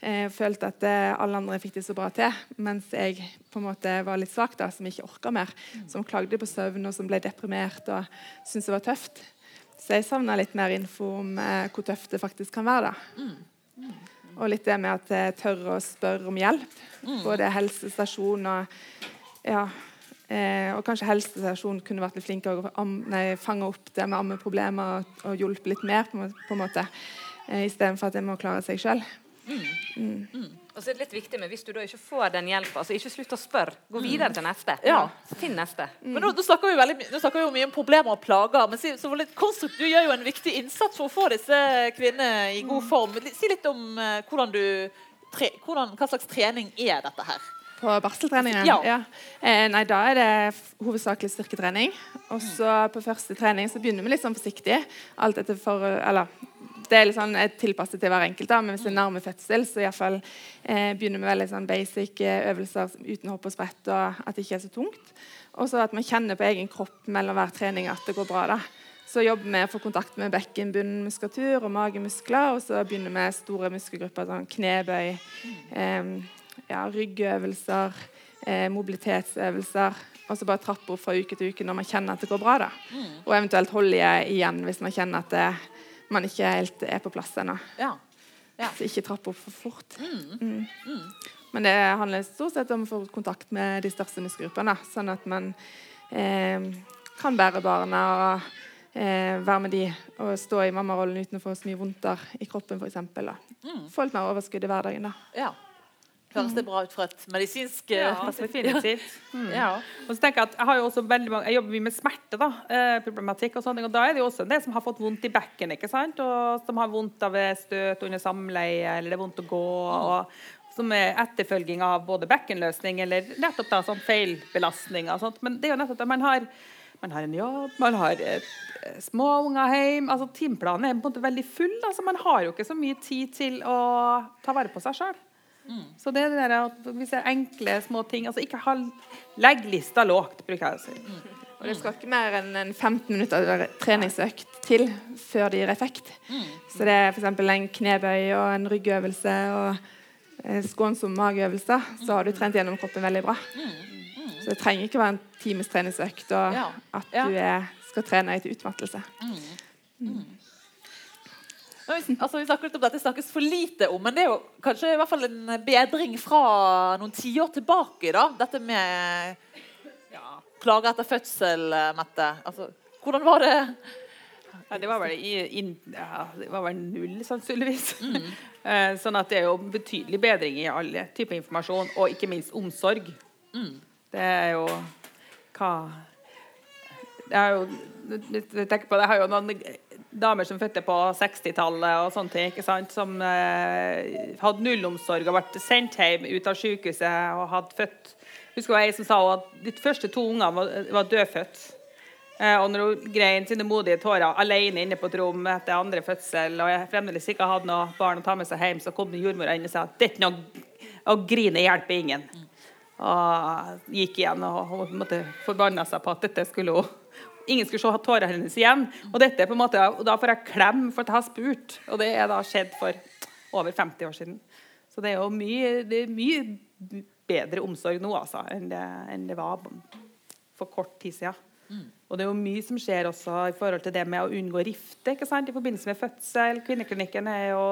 Jeg følte at eh, alle andre fikk det så bra til, mens jeg på en måte var litt svak, da, som ikke orka mer. Som klagde på søvn og som ble deprimert og syntes det var tøft. Så jeg savna litt mer info om eh, hvor tøft det faktisk kan være. da. Og litt det med at jeg tør å spørre om hjelp. Både helsestasjon og ja, eh, og kanskje helsestasjonen kunne vært litt flinkere å fange opp det med ammeproblemer og, og hjulpet litt mer, på, en må- på en måte. Eh, Istedenfor at en må klare seg sjøl. Og så er det litt viktig med Hvis du da ikke får den hjelpa, altså ikke slutt å spørre. Gå videre til neste. Ja. Finn neste. Men nå, nå snakker vi veldig nå snakker vi jo mye om problemer og plager. Men si, så for litt konstrukt, du gjør jo en viktig innsats for å få disse kvinnene i god form. Si litt om uh, hvordan du tre, hvordan, hva slags trening er dette her? På barseltreningen? Ja. Eh, nei, da er det hovedsakelig styrketrening. Og så på første trening så begynner vi litt sånn forsiktig. Alt etter for, eller Det er litt sånn eh, tilpasset til hver enkelt. da, Men hvis det er nærme fødsel, så i hvert fall, eh, begynner vi veldig sånn basic eh, øvelser uten hopp og sprett, og at det ikke er så tungt. Og så at man kjenner på egen kropp mellom hver trening at det går bra. da. Så jobber vi for kontakt med bekkenbunnmuskulatur og magemuskler. Og så begynner vi store muskelgrupper, sånn knebøy, eh, ja, ryggøvelser, eh, mobilitetsøvelser. Og så bare trappe opp fra uke til uke når man kjenner at det går bra. da. Og eventuelt holde igjen hvis man kjenner at det, man ikke helt er på plass ennå. Ja. Ja. Så ikke trappe opp for fort. Mm. Men det handler stort sett om å få kontakt med de største muskelgruppene. Sånn at man eh, kan bære barna og eh, være med de og stå i mammarollen uten å få så mye vondter i kroppen f.eks. Mm. Få litt mer overskudd i hverdagen. da. ja. Høres det bra ut fra et medisinsk eh, Ja, definitivt. Mm. Ja. Og så tenker Jeg at jeg har jo også veldig mange, jeg jobber mye med smerte. da, eh, problematikk og sånne ting, og Da er det jo også en del som har fått vondt i bekken, ikke sant? og som har vondt av støt under samleie, eller det er vondt å gå. og Som er etterfølging av både bekkenløsning eller nettopp da sånn feilbelastninger. og sånt. Men det er jo nettopp at man har man har en jobb, man har eh, små unger hjemme. altså Timeplanen er på en måte veldig full. altså Man har jo ikke så mye tid til å ta vare på seg sjøl. Så det er det der at hvis det er enkle, små ting altså Ikke ha Legg lista lågt, bruker jeg å si. Og det skal ikke mer enn en 15 minutter treningsøkt til før det gir effekt. Så det er f.eks. en knebøy og en ryggøvelse og eh, skånsom mageøvelse. Så har du trent gjennom kroppen veldig bra. Så det trenger ikke være en times treningsøkt og at du er, skal trene i til utmattelse. Mm. altså, vi snakker litt om dette snakkes for lite om, men det er jo kanskje i hvert fall en bedring fra noen tiår tilbake. da, Dette med plager etter fødsel, eh, Mette. Altså, hvordan var det? Ja, det var vel, i, inn, ja, det var vel null, sannsynligvis. Mm. sånn at det er jo betydelig bedring i alle typer informasjon, og ikke minst omsorg. Det er jo hva Jeg jo jeg tenker på det, jeg har jo noen damer som fødte på 60-tallet og sånne ting, ikke sant? som eh, hadde nullomsorg og ble sendt hjem ut av sykehuset og hadde født Husker jeg som sa at de første to ungene var, var dødfødt. Eh, og når hun grein sine modige tårer alene inne på et rom etter andre fødsel, og jeg fremdeles ikke hadde noe barn å ta med seg hjem, så kom jordmora inn og sa at dette noe, å grine hjelper ingen. Og gikk igjen og hun måtte forbanna seg på at dette skulle hun Ingen skulle se tårene hennes igjen. Og dette på en måte, og da får jeg klem for at jeg har spurt. Og det er da skjedd for over 50 år siden. Så det er jo mye, er mye bedre omsorg nå altså, enn det, enn det var for kort tid siden. Og det er jo mye som skjer også i forhold til det med å unngå rifte i forbindelse med fødsel. Kvinneklinikken er jo,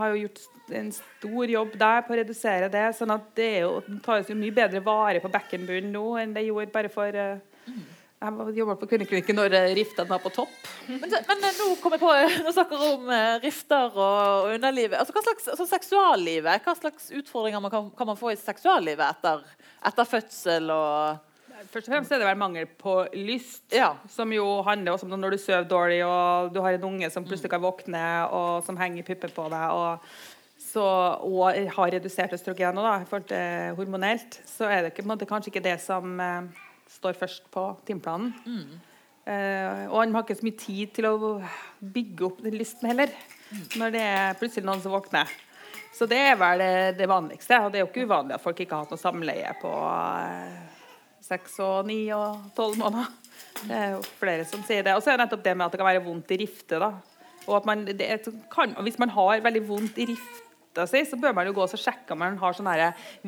har jo gjort en stor jobb der på å redusere det. sånn at det, er jo, tas jo mye bedre vare på bekkenbunnen nå enn det gjorde bare for eh, Jeg jobba på kvinneklinikken når riften er var på topp. Men, men eh, nå kom jeg på Nå snakker vi om eh, rifter og, og underlivet. Altså, hva slags altså, seksuallivet? Hva slags utfordringer man kan, kan man få i seksuallivet etter, etter fødsel og Først og fremst er det vel mangel på lyst. Ja. Som jo handler også om når du sover dårlig og du har en unge som plutselig kan våkne og som henger i puppen på deg. og så, og har redusert østrogen nå, da, i forhold til hormonelt, så er det ikke, på en måte, kanskje ikke det som eh, står først på timeplanen. Eh, og han har ikke så mye tid til å bygge opp den listen heller, når det er plutselig noen som våkner. Så det er vel det, det vanligste. Og det er jo ikke uvanlig at folk ikke har hatt noe samleie på eh, seks og ni og tolv måneder. Det er jo flere som sier det. Og så er det nettopp det med at det kan være vondt i rifte. da. Og at man, det kan, Hvis man har veldig vondt i rifta si, så bør man jo gå og sjekke om man har sånn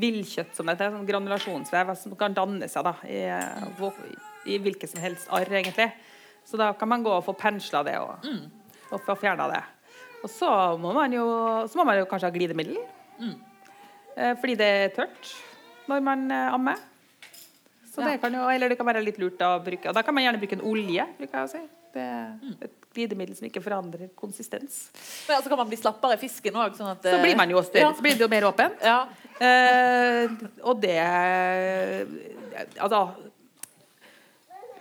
villkjøtt som dette, sånn granulasjonsvev som kan danne seg da, i, i hvilket som helst arr, egentlig. Så da kan man gå og få pensla det og, og få fjerna det. Og så må man jo, så må man jo kanskje ha glidemiddel. Mm. fordi det er tørt når man eh, ammer. Så det kan jo, eller det kan være litt lurt å bruke. Og da kan man gjerne bruke en olje. bruker jeg å si. Det er et glidemiddel som ikke forandrer konsistens. Men altså, Kan man bli slappere i fisken òg? Sånn Så blir man jo større, Ja. så blir det jo mer åpent. Ja. Eh, og det Altså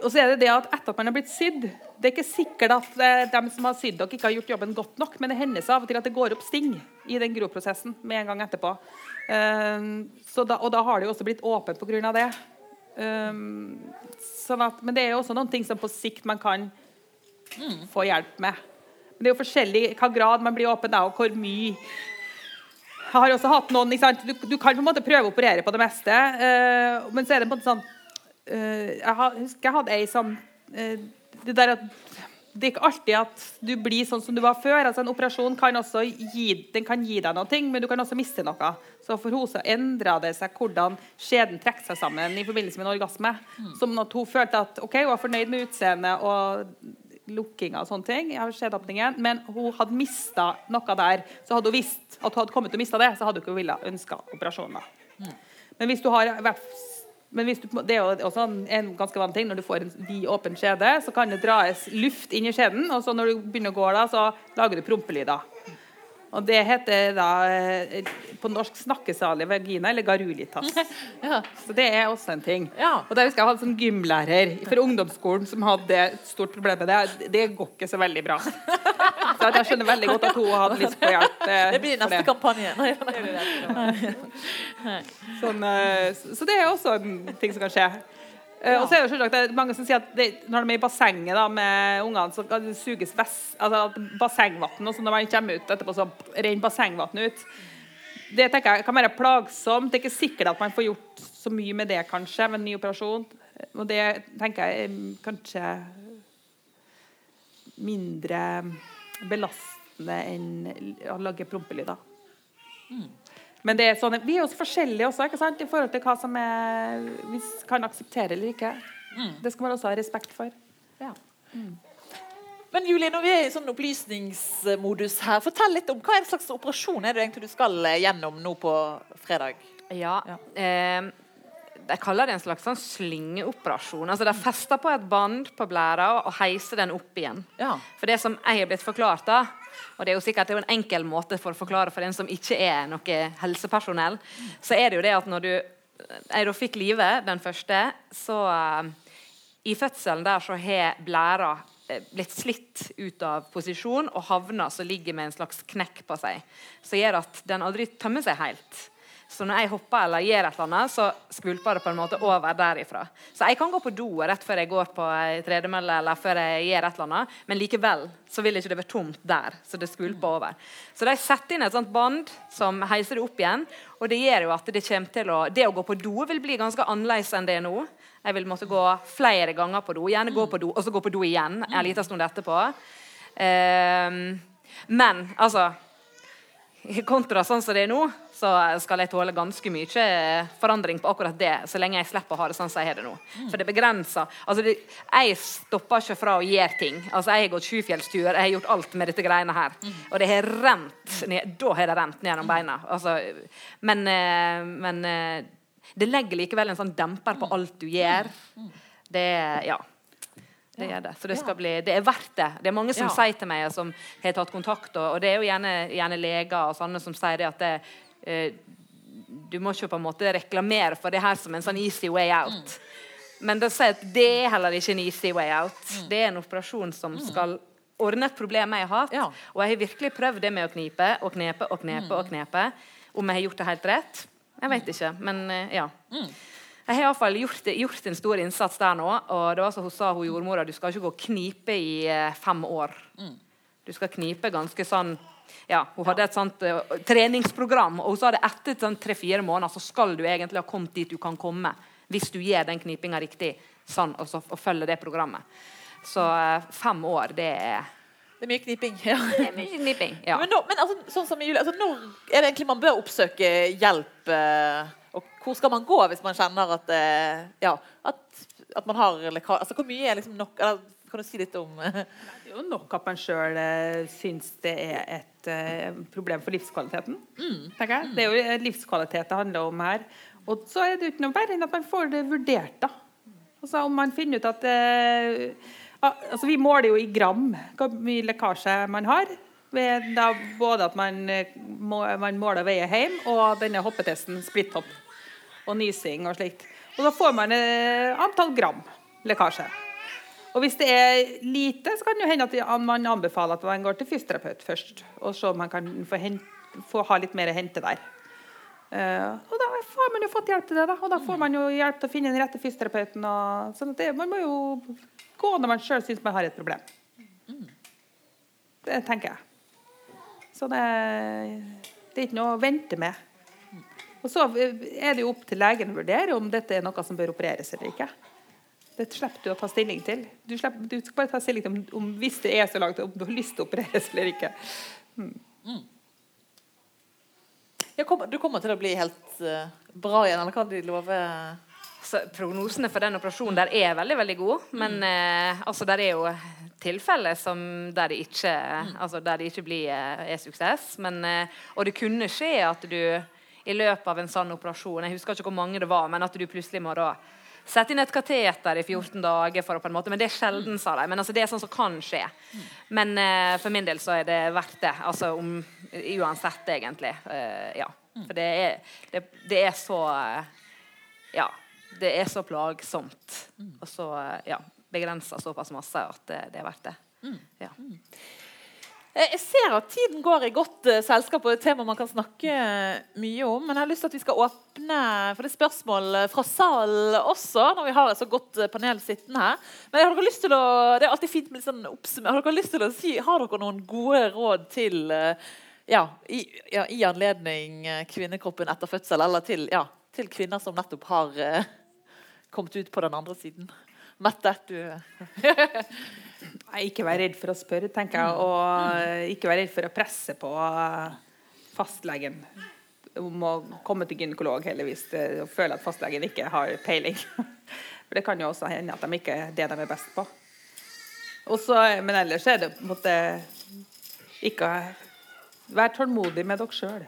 Og så er det det at etter at man har blitt sydd Det er ikke sikkert at eh, de som har sydd dere, ikke har gjort jobben godt nok, men det hender seg av og til at det går opp sting i den groprosessen med en gang etterpå. Um, så da, og da har det jo også blitt åpent pga. det. Um, sånn at, men det er jo også noen ting som på sikt man kan få hjelp med. Men Det er jo forskjellig hva grad man blir åpen, da, og hvor mye. Jeg har også hatt noen? Du, du kan på en måte prøve å operere på det meste, uh, men så er det på en måte sånn uh, Jeg husker jeg hadde ei som uh, Det der at det er ikke alltid at du blir sånn som du var før. altså En operasjon kan også gi, den kan gi deg noe, men du kan også miste noe. Så for henne så endra det seg hvordan skjeden trekker seg sammen i forbindelse med en orgasme. Som at hun følte at ok, hun var fornøyd med utseendet og lukkinga og sånne ting, av skjedeåpningen, men hun hadde mista noe der. Så hadde hun visst at hun hadde kommet til å miste det, så hadde hun ikke villet ønska operasjonen. Mm. Men hvis du har men du, det er jo også en, en ganske vanlig ting. Når du får en vid åpen skjede, så kan det dras luft inn i skjeden. Og så når du begynner å gå, da, så lager du prompelyder. Og det heter da eh, på norsk snakkesalig vagina, eller garulitas. Ja. Så det er også en ting. Ja. Og da husker jeg hadde sånn gymlærer for ungdomsskolen som hadde et stort problem med det. Det går ikke så veldig bra. Så jeg skjønner veldig godt at hun hadde lyst på hjelp. eh, Det blir neste neste kampanje. Nei, nei. Sånn, eh, så det er også en ting som kan skje. Eh, Og så er det selvsagt mange som sier at det, når de er i bassenget da, med ungene, så kan det suges vest, altså bassengvann. Og så når man kommer ut etterpå, så renner bassengvann ut. Det tenker jeg kan være plagsomt. Det er ikke sikkert at man får gjort så mye med det kanskje, ved en ny operasjon. Og det tenker jeg er kanskje mindre belastende enn å lage prompelyder. Men det er sånn, vi er også forskjellige også, ikke sant? i forhold til hva som er, vi kan akseptere eller ikke. Det skal man også ha respekt for. Men Julie, når vi er i sånn opplysningsmodus her, fortell litt om hva er det slags operasjon er det egentlig du skal eh, gjennom nå på fredag? Ja. Ja. Eh, jeg kaller det en slags sånn slyngeoperasjon. Altså De fester på et bånd på blæra og heiser den opp igjen. Ja. For det som jeg har blitt forklart, da, og det er jo sikkert er en enkel måte for å forklare for en som ikke er noe helsepersonell, så er det jo det at når du jeg da fikk livet den første, så uh, i fødselen der så har blæra eh, blitt slitt ut av posisjon og havna så ligger med en slags knekk på seg, som gjør at den aldri tømmer seg helt. Så når jeg hopper eller gjør et eller annet, så skvulper det på en måte over derifra. Så jeg kan gå på do rett før jeg går på ei tredemølle eller før jeg gjør et eller annet, men likevel så vil ikke det være tomt der. Så det skvulper over. Så de setter inn et sånt bånd som heiser det opp igjen, og det gjør jo at det kommer til å Det å gå på do vil bli ganske annerledes enn det er nå. Jeg vil måtte gå flere ganger på do, gjerne gå på do, og så gå på do igjen en liten stund etterpå. Um, men altså Kontra sånn som det er nå, så skal jeg tåle ganske mye forandring på akkurat det, så lenge jeg slipper å ha det sånn som jeg har det nå. For det begrenser altså Jeg stopper ikke fra å gjøre ting. Altså Jeg har gått sjufjellstur, jeg har gjort alt med dette greiene her. Og det har rent ned, da har det rent ned gjennom beina. Altså, men, eh, men eh, det legger likevel en sånn demper på alt du gjør. Det Ja. Det er det. Så det, skal bli, det er verdt det. Det er mange som Ja. sier til meg, som har tatt kontakt, og, det er jo gjerne, gjerne leger og sånne som sier det at det, eh, du må ikke på en måte reklamere for det her som en sånn easy way out. Men det sier at det er heller ikke en easy way out. Det er en operasjon som skal ordne et problem jeg har hatt. Ja. Og jeg har virkelig prøvd det med å knipe og knepe og knepe og knepe. Om jeg har gjort det helt rett? Jeg vet ikke, men eh, ja. Jeg har i hvert fall gjort, gjort en stor innsats der nå. Og det var som hun sa, hun jordmora, du skal ikke gå og knipe i eh, fem år. Du skal knipe ganske sånn ja, Hun hadde et sånt uh, treningsprogram, og hun sa det etter sånn tre-fire måneder så skal du egentlig ha kommet dit du kan komme. Hvis du gjør den knipinga riktig sånn, og, så, og følger det programmet. Så uh, fem år, det er, Det er mye kniping. Ja. det er mye kniping. Ja. Men, nå, men altså, sånn som i juli, altså, når er det egentlig man bør oppsøke hjelp? Og hvor skal man gå hvis man kjenner at, eh, ja, at, at man har lekkasje? Altså, hvor mye er liksom nok? Eller, kan du si litt om Det er jo nok at man sjøl uh, syns det er et eh, problem for livskvaliteten. tenker jeg. Det er jo eh, livskvalitet det handler om her. Og så er det ikke noe verre enn at man får det vurdert. da. Altså Om man finner ut at eh, altså Vi måler jo i gram hvor mye lekkasje man har. Ved da både at man, eh, må, man måler og veier hjem, og denne hoppetesten splitthopp og nysing og slikt. Og da får man et antall gram lekkasje. Og hvis det er lite, så kan det hende at man anbefaler at man går til fysioterapeut først. Og så man kan få, hente, få ha litt mer å hente der. Uh, og da har man jo fått hjelp til det. da, Og da får man jo hjelp til å finne den rette fysioterapeuten. Og, sånn det, man må jo gå når man sjøl syns man har et problem. Det tenker jeg. Så det, det er ikke noe å vente med. Og så er det jo opp til legen å vurdere om dette er noe som bør opereres eller ikke. Det slipper du å ta stilling til. Du, slipper, du skal bare ta stilling til om, om hvis det er så langt, om du har lyst til å opereres eller ikke. Ja, Kommer, du kommer til å bli helt uh, bra igjen, eller hva de lover? Så prognosene for den operasjonen der er veldig veldig gode. Men eh, altså, der er jo tilfeller som der det ikke, altså, der det ikke blir, eh, er suksess. Men, eh, og det kunne skje at du i løpet av en sånn operasjon Jeg husker ikke hvor mange det var, men at du plutselig må da sette inn et kateter i 14 dager. for å på en måte, Men det er sjelden, sa de. Men altså, det er sånn som kan skje. Men uh, for min del så er det verdt det. Altså om, uansett, egentlig. Uh, ja. For det er, det, det er så uh, Ja. Det er så plagsomt. Og så ja, begrenser såpass masse at det, det er verdt det. Ja. Eh, Jeg ser at tiden går i godt eh, selskap og et tema man kan snakke eh, mye om. Men jeg har lyst til at vi skal åpne for det spørsmål fra salen også. når vi har et så godt panel sittende her. Men har dere lyst til å, det er alltid fint med litt sånn oppsummer. Har dere lyst til å si, har dere noen gode råd til ja, i, ja, i anledning kvinnekroppen etter fødsel, eller til, ja, til kvinner som nettopp har kommet ut på den andre siden? Mette, du Nei, ikke vær redd for å spørre, tenker jeg. Og ikke vær redd for å presse på fastlegen om å komme til gynekolog heller hvis du føler at fastlegen ikke har peiling. For det kan jo også hende at de ikke er det de er best på. Også, men ellers er det på en måte ikke Vær tålmodig med dere sjøl.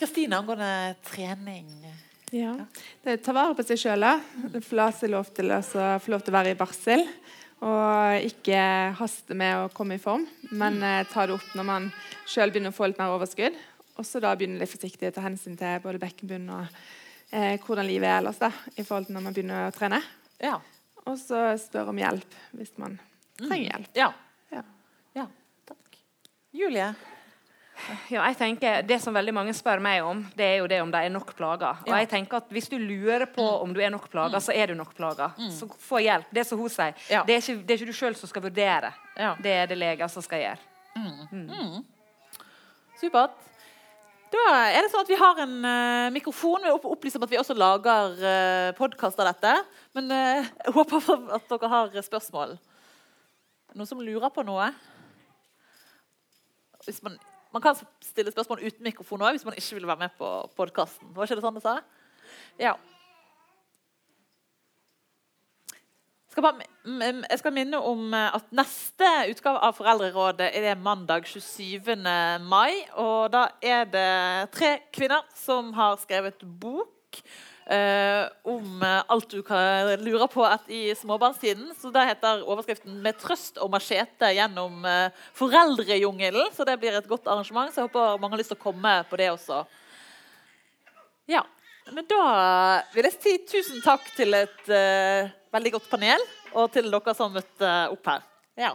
Kristine, angående trening. Ja. Det, ta vare på seg sjøl. La seg lov til å få lov til å være i barsel. Og ikke haste med å komme i form, men eh, ta det opp når man sjøl begynner å få litt mer overskudd. Og så da begynne litt forsiktig å ta hensyn til både bekkenbunn og eh, hvordan livet er ellers da, i forhold til når man begynner å trene. Ja. Og så spørre om hjelp hvis man trenger hjelp. Ja. Ja. ja. Takk. Julie? Ja, jeg tenker, Det som veldig mange spør meg om, det er jo det om det er nok plager. Og jeg tenker at Hvis du lurer på om du er nok plager, så er du nok plager. Så få hjelp. Det er som hun sier. Det, er ikke, det er ikke du sjøl som skal vurdere. Det er det leger som skal gjøre. Supert. Da er det sånn at Vi har en uh, mikrofon. Vi opplyser om at vi også lager uh, podkast av dette. Men uh, jeg håper at dere har spørsmål. Noen som lurer på noe? Hvis man, man kan stille spørsmål uten mikrofon òg, hvis man ikke vil være med på podkasten. Var ikke det sånn det sa? Ja. skal bare, jeg skal minne om eh, at neste utgave av Foreldrerådet er det mandag 27. mai. Og da er det tre kvinner som har skrevet bok eh, om eh, alt du kan lure på at i småbarnstiden. Så Det heter overskriften 'Med trøst og machete gjennom eh, foreldrejungelen'. Så det blir et godt arrangement. Så jeg håper mange har lyst til å komme på det også. Ja, men da vil jeg si tusen takk til et eh, veldig godt panel, og til dere som møtte opp her. Ja.